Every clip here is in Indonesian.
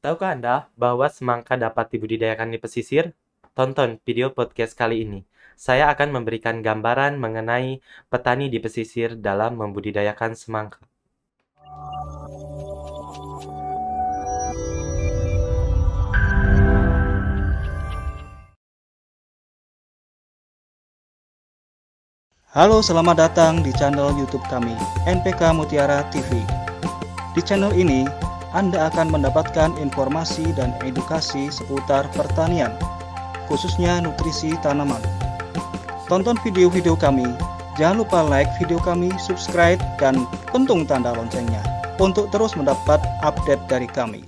Tahukah Anda bahwa semangka dapat dibudidayakan di pesisir? Tonton video podcast kali ini. Saya akan memberikan gambaran mengenai petani di pesisir dalam membudidayakan semangka. Halo, selamat datang di channel YouTube kami, NPK Mutiara TV. Di channel ini, Anda akan mendapatkan informasi dan edukasi seputar pertanian, khususnya nutrisi tanaman. Tonton video-video kami, jangan lupa like video kami, subscribe, dan pentung tanda loncengnya untuk terus mendapat update dari kami.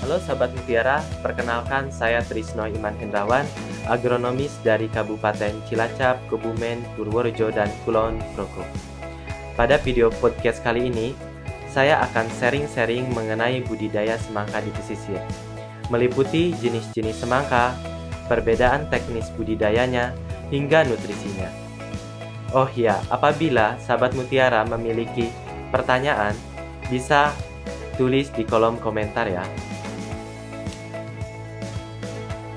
Halo sahabat Mutiara, perkenalkan saya Trisno Iman Hendrawan, agronomis dari Kabupaten Cilacap, Kebumen, Purworejo, dan Kulon Progo. Pada video podcast kali ini, saya akan sharing-sharing mengenai budidaya semangka di pesisir, meliputi jenis-jenis semangka, perbedaan teknis budidayanya, hingga nutrisinya. Oh ya, apabila sahabat Mutiara memiliki pertanyaan, bisa tulis di kolom komentar ya.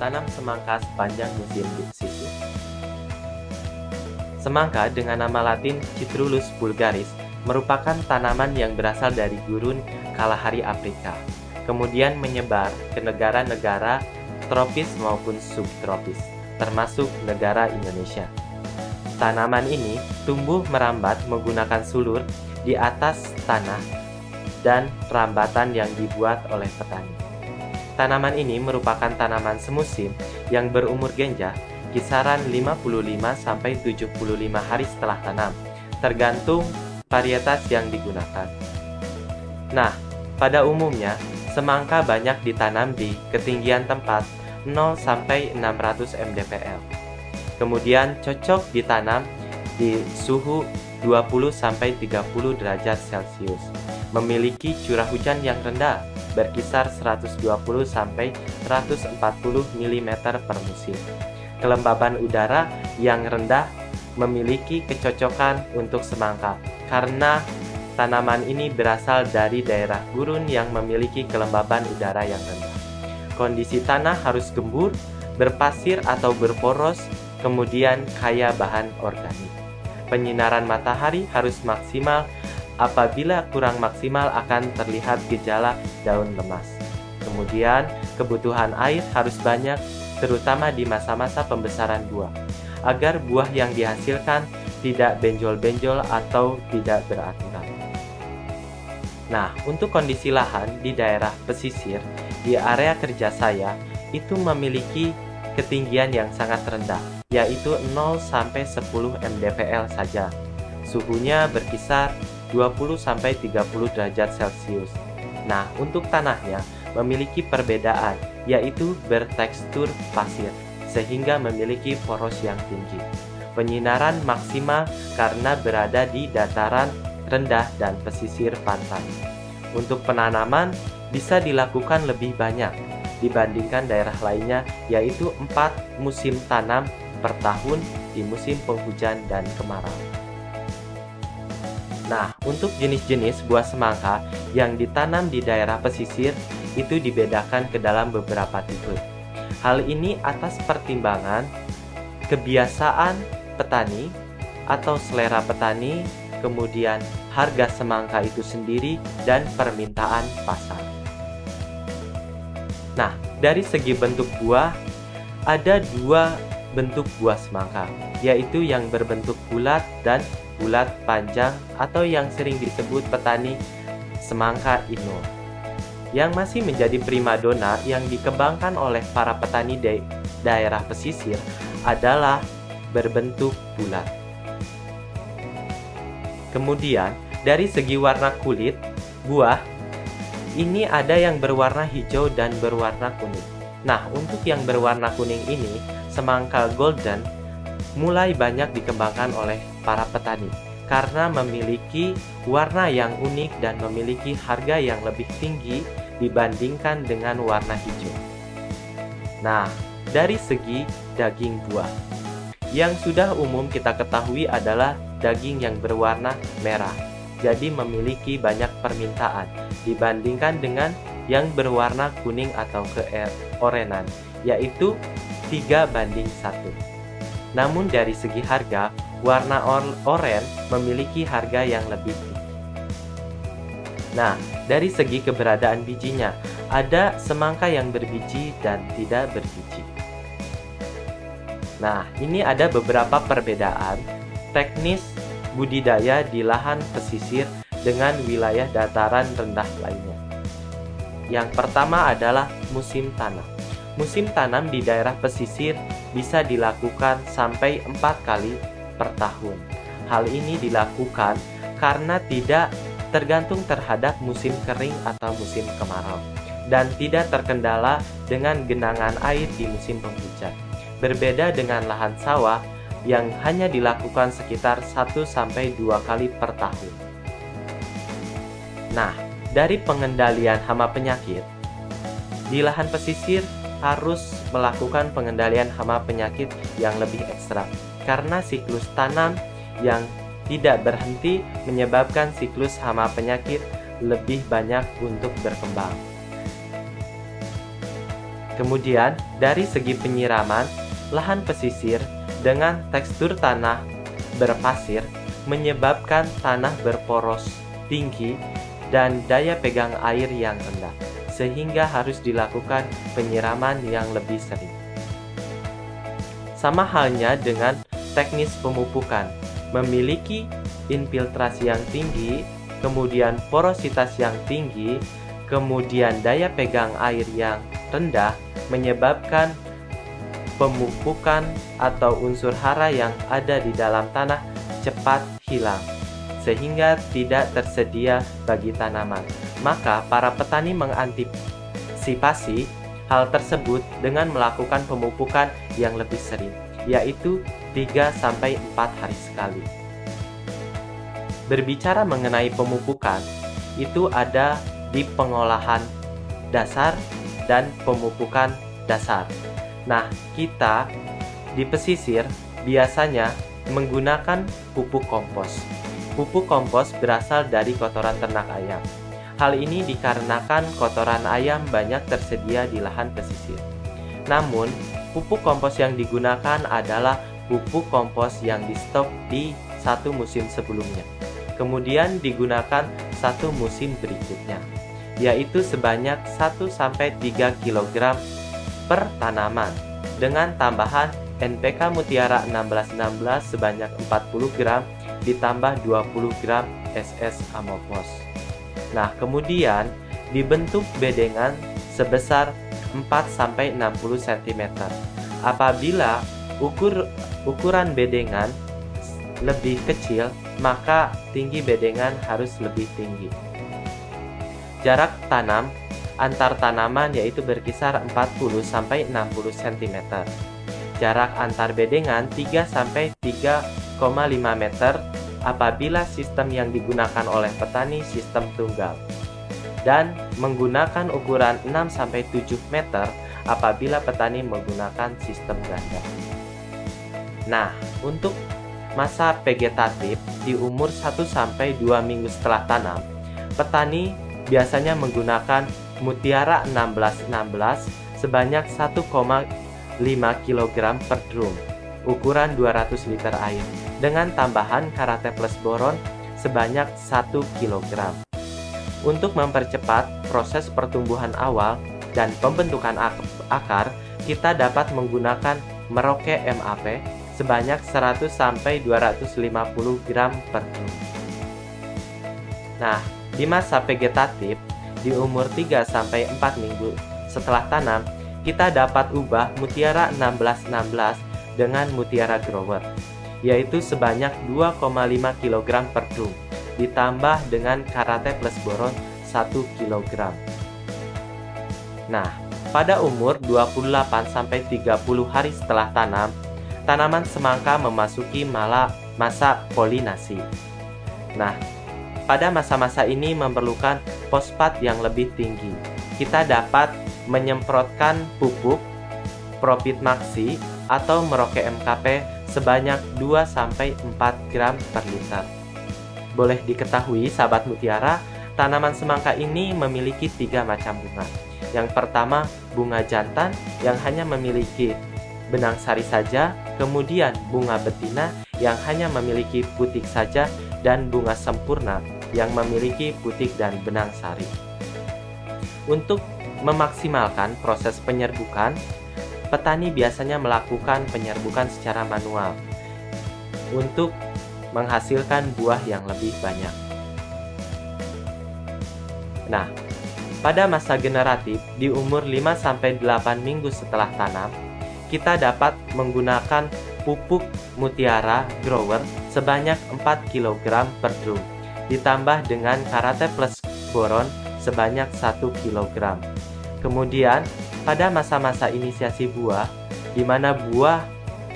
Tanam semangka sepanjang musim di. Semangka dengan nama latin Citrulus vulgaris merupakan tanaman yang berasal dari gurun Kalahari Afrika, kemudian menyebar ke negara-negara tropis maupun subtropis, termasuk negara Indonesia. Tanaman ini tumbuh merambat menggunakan sulur di atas tanah dan rambatan yang dibuat oleh petani. Tanaman ini merupakan tanaman semusim yang berumur genjah kisaran 55 sampai 75 hari setelah tanam, tergantung varietas yang digunakan. Nah, pada umumnya semangka banyak ditanam di ketinggian tempat 0 sampai 600 mdpl. Kemudian cocok ditanam di suhu 20 sampai 30 derajat Celcius. Memiliki curah hujan yang rendah berkisar 120 sampai 140 mm per musim. Kelembaban udara yang rendah memiliki kecocokan untuk semangka karena tanaman ini berasal dari daerah gurun yang memiliki kelembaban udara yang rendah. Kondisi tanah harus gembur, berpasir atau berporos, kemudian kaya bahan organik. Penyinaran matahari harus maksimal Apabila kurang maksimal akan terlihat gejala daun lemas. Kemudian, kebutuhan air harus banyak terutama di masa-masa pembesaran buah agar buah yang dihasilkan tidak benjol-benjol atau tidak beraturan. Nah, untuk kondisi lahan di daerah pesisir di area kerja saya itu memiliki ketinggian yang sangat rendah, yaitu 0 sampai 10 mdpl saja. Suhunya berkisar 20-30 derajat Celcius. Nah, untuk tanahnya memiliki perbedaan, yaitu bertekstur pasir, sehingga memiliki poros yang tinggi. Penyinaran maksimal karena berada di dataran rendah dan pesisir pantai. Untuk penanaman bisa dilakukan lebih banyak dibandingkan daerah lainnya, yaitu empat musim tanam per tahun di musim penghujan dan kemarau. Nah, untuk jenis-jenis buah semangka yang ditanam di daerah pesisir itu dibedakan ke dalam beberapa tipe. Hal ini atas pertimbangan kebiasaan petani atau selera petani, kemudian harga semangka itu sendiri dan permintaan pasar. Nah, dari segi bentuk buah ada dua bentuk buah semangka, yaitu yang berbentuk bulat dan bulat panjang atau yang sering disebut petani semangka ino yang masih menjadi primadona yang dikembangkan oleh para petani di daerah pesisir adalah berbentuk bulat. Kemudian, dari segi warna kulit, buah ini ada yang berwarna hijau dan berwarna kuning. Nah, untuk yang berwarna kuning ini, semangka golden mulai banyak dikembangkan oleh para petani karena memiliki warna yang unik dan memiliki harga yang lebih tinggi dibandingkan dengan warna hijau. Nah, dari segi daging buah, yang sudah umum kita ketahui adalah daging yang berwarna merah, jadi memiliki banyak permintaan dibandingkan dengan yang berwarna kuning atau keorenan, yaitu 3 banding 1. Namun dari segi harga, warna oranye memiliki harga yang lebih tinggi. Nah, dari segi keberadaan bijinya, ada semangka yang berbiji dan tidak berbiji. Nah, ini ada beberapa perbedaan teknis budidaya di lahan pesisir dengan wilayah dataran rendah lainnya. Yang pertama adalah musim tanam. Musim tanam di daerah pesisir bisa dilakukan sampai empat kali per tahun. Hal ini dilakukan karena tidak tergantung terhadap musim kering atau musim kemarau dan tidak terkendala dengan genangan air di musim penghujan. Berbeda dengan lahan sawah yang hanya dilakukan sekitar 1 sampai 2 kali per tahun. Nah, dari pengendalian hama penyakit, di lahan pesisir harus melakukan pengendalian hama penyakit yang lebih ekstra karena siklus tanam yang tidak berhenti menyebabkan siklus hama penyakit lebih banyak untuk berkembang. Kemudian, dari segi penyiraman, lahan pesisir dengan tekstur tanah berpasir menyebabkan tanah berporos tinggi dan daya pegang air yang rendah, sehingga harus dilakukan penyiraman yang lebih sering. Sama halnya dengan teknis pemupukan, memiliki infiltrasi yang tinggi, kemudian porositas yang tinggi, kemudian daya pegang air yang rendah menyebabkan pemupukan atau unsur hara yang ada di dalam tanah cepat hilang sehingga tidak tersedia bagi tanaman. Maka para petani mengantisipasi hal tersebut dengan melakukan pemupukan yang lebih sering, yaitu 3 sampai 4 hari sekali. Berbicara mengenai pemupukan, itu ada di pengolahan dasar dan pemupukan dasar. Nah, kita di pesisir biasanya menggunakan pupuk kompos. Pupuk kompos berasal dari kotoran ternak ayam. Hal ini dikarenakan kotoran ayam banyak tersedia di lahan pesisir. Namun, pupuk kompos yang digunakan adalah pupuk kompos yang di stok di satu musim sebelumnya. Kemudian digunakan satu musim berikutnya, yaitu sebanyak 1-3 kg per tanaman dengan tambahan NPK Mutiara 1616 sebanyak 40 gram ditambah 20 gram SS Amopos. Nah, kemudian dibentuk bedengan sebesar 4-60 cm. Apabila ukur ukuran bedengan lebih kecil, maka tinggi bedengan harus lebih tinggi. Jarak tanam antar tanaman yaitu berkisar 40 sampai 60 cm. Jarak antar bedengan 3 sampai 3,5 meter apabila sistem yang digunakan oleh petani sistem tunggal dan menggunakan ukuran 6 sampai 7 meter apabila petani menggunakan sistem ganda. Nah, untuk masa vegetatif di umur 1 sampai 2 minggu setelah tanam, petani biasanya menggunakan Mutiara 1616 sebanyak 1,5 kg per drum, ukuran 200 liter air, dengan tambahan karate plus boron sebanyak 1 kg. Untuk mempercepat proses pertumbuhan awal dan pembentukan akar, kita dapat menggunakan Merauke MAP sebanyak 100 sampai 250 gram per kilo. Nah, di masa vegetatif di umur 3 sampai 4 minggu setelah tanam, kita dapat ubah mutiara 1616 dengan mutiara grower, yaitu sebanyak 2,5 kg per drum, ditambah dengan karate plus boron 1 kg. Nah, pada umur 28 sampai 30 hari setelah tanam, tanaman semangka memasuki mala masa polinasi. Nah, pada masa-masa ini memerlukan fosfat yang lebih tinggi. Kita dapat menyemprotkan pupuk Profit Maxi atau Merauke MKP sebanyak 2-4 gram per liter. boleh diketahui sahabat mutiara, tanaman semangka ini memiliki tiga macam bunga. Yang pertama, bunga jantan yang hanya memiliki benang sari saja, kemudian bunga betina yang hanya memiliki putik saja, dan bunga sempurna yang memiliki putik dan benang sari. Untuk memaksimalkan proses penyerbukan, petani biasanya melakukan penyerbukan secara manual untuk menghasilkan buah yang lebih banyak. Nah, pada masa generatif di umur 5-8 minggu setelah tanam, kita dapat menggunakan pupuk mutiara grower sebanyak 4 kg per drum, ditambah dengan karate plus boron sebanyak 1 kg. Kemudian, pada masa-masa inisiasi buah, di mana buah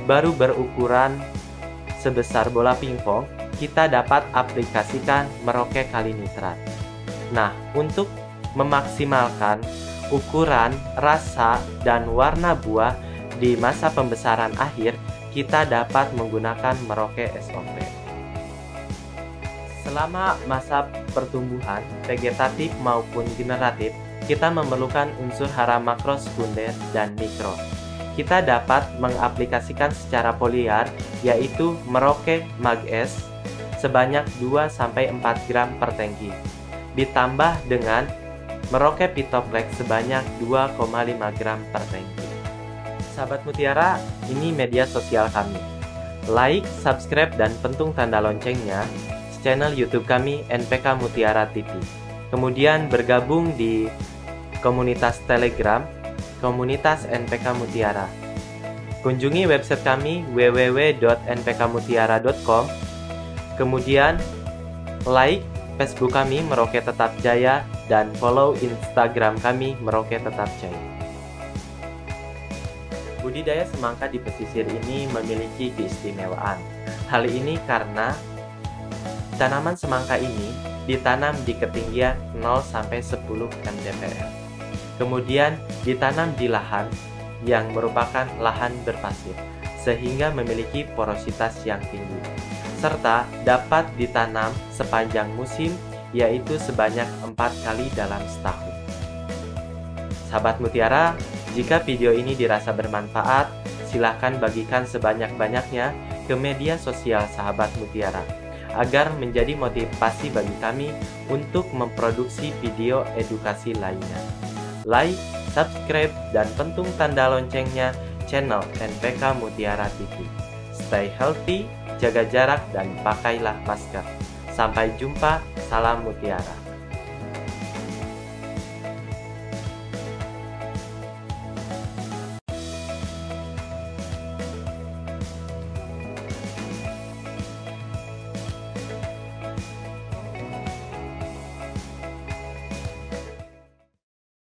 baru berukuran sebesar bola pingpong, kita dapat aplikasikan meroke kali nitrat. Nah, untuk memaksimalkan ukuran, rasa, dan warna buah di masa pembesaran akhir, kita dapat menggunakan meroke SOP. Selama masa pertumbuhan, vegetatif maupun generatif, kita memerlukan unsur hara makro sekunder dan mikro. Kita dapat mengaplikasikan secara poliar yaitu Merauke S sebanyak 2-4 gram per tangki, ditambah dengan Merauke Pitoplex sebanyak 2,5 gram per tangki. Sahabat Mutiara, ini media sosial kami. Like, subscribe, dan pentung tanda loncengnya channel YouTube kami NPK Mutiara TV. Kemudian bergabung di komunitas Telegram, komunitas NPK Mutiara. Kunjungi website kami www.npkmutiara.com. Kemudian like Facebook kami Meroke Tetap Jaya dan follow Instagram kami Meroke Tetap Jaya. Budidaya semangka di pesisir ini memiliki keistimewaan. Hal ini karena tanaman semangka ini ditanam di ketinggian 0-10 mdpl. Kemudian ditanam di lahan yang merupakan lahan berpasir, sehingga memiliki porositas yang tinggi, serta dapat ditanam sepanjang musim, yaitu sebanyak empat kali dalam setahun. Sahabat Mutiara, jika video ini dirasa bermanfaat, silahkan bagikan sebanyak-banyaknya ke media sosial sahabat Mutiara agar menjadi motivasi bagi kami untuk memproduksi video edukasi lainnya like, subscribe, dan pentung tanda loncengnya channel NPK Mutiara TV. Stay healthy, jaga jarak, dan pakailah masker. Sampai jumpa, salam mutiara.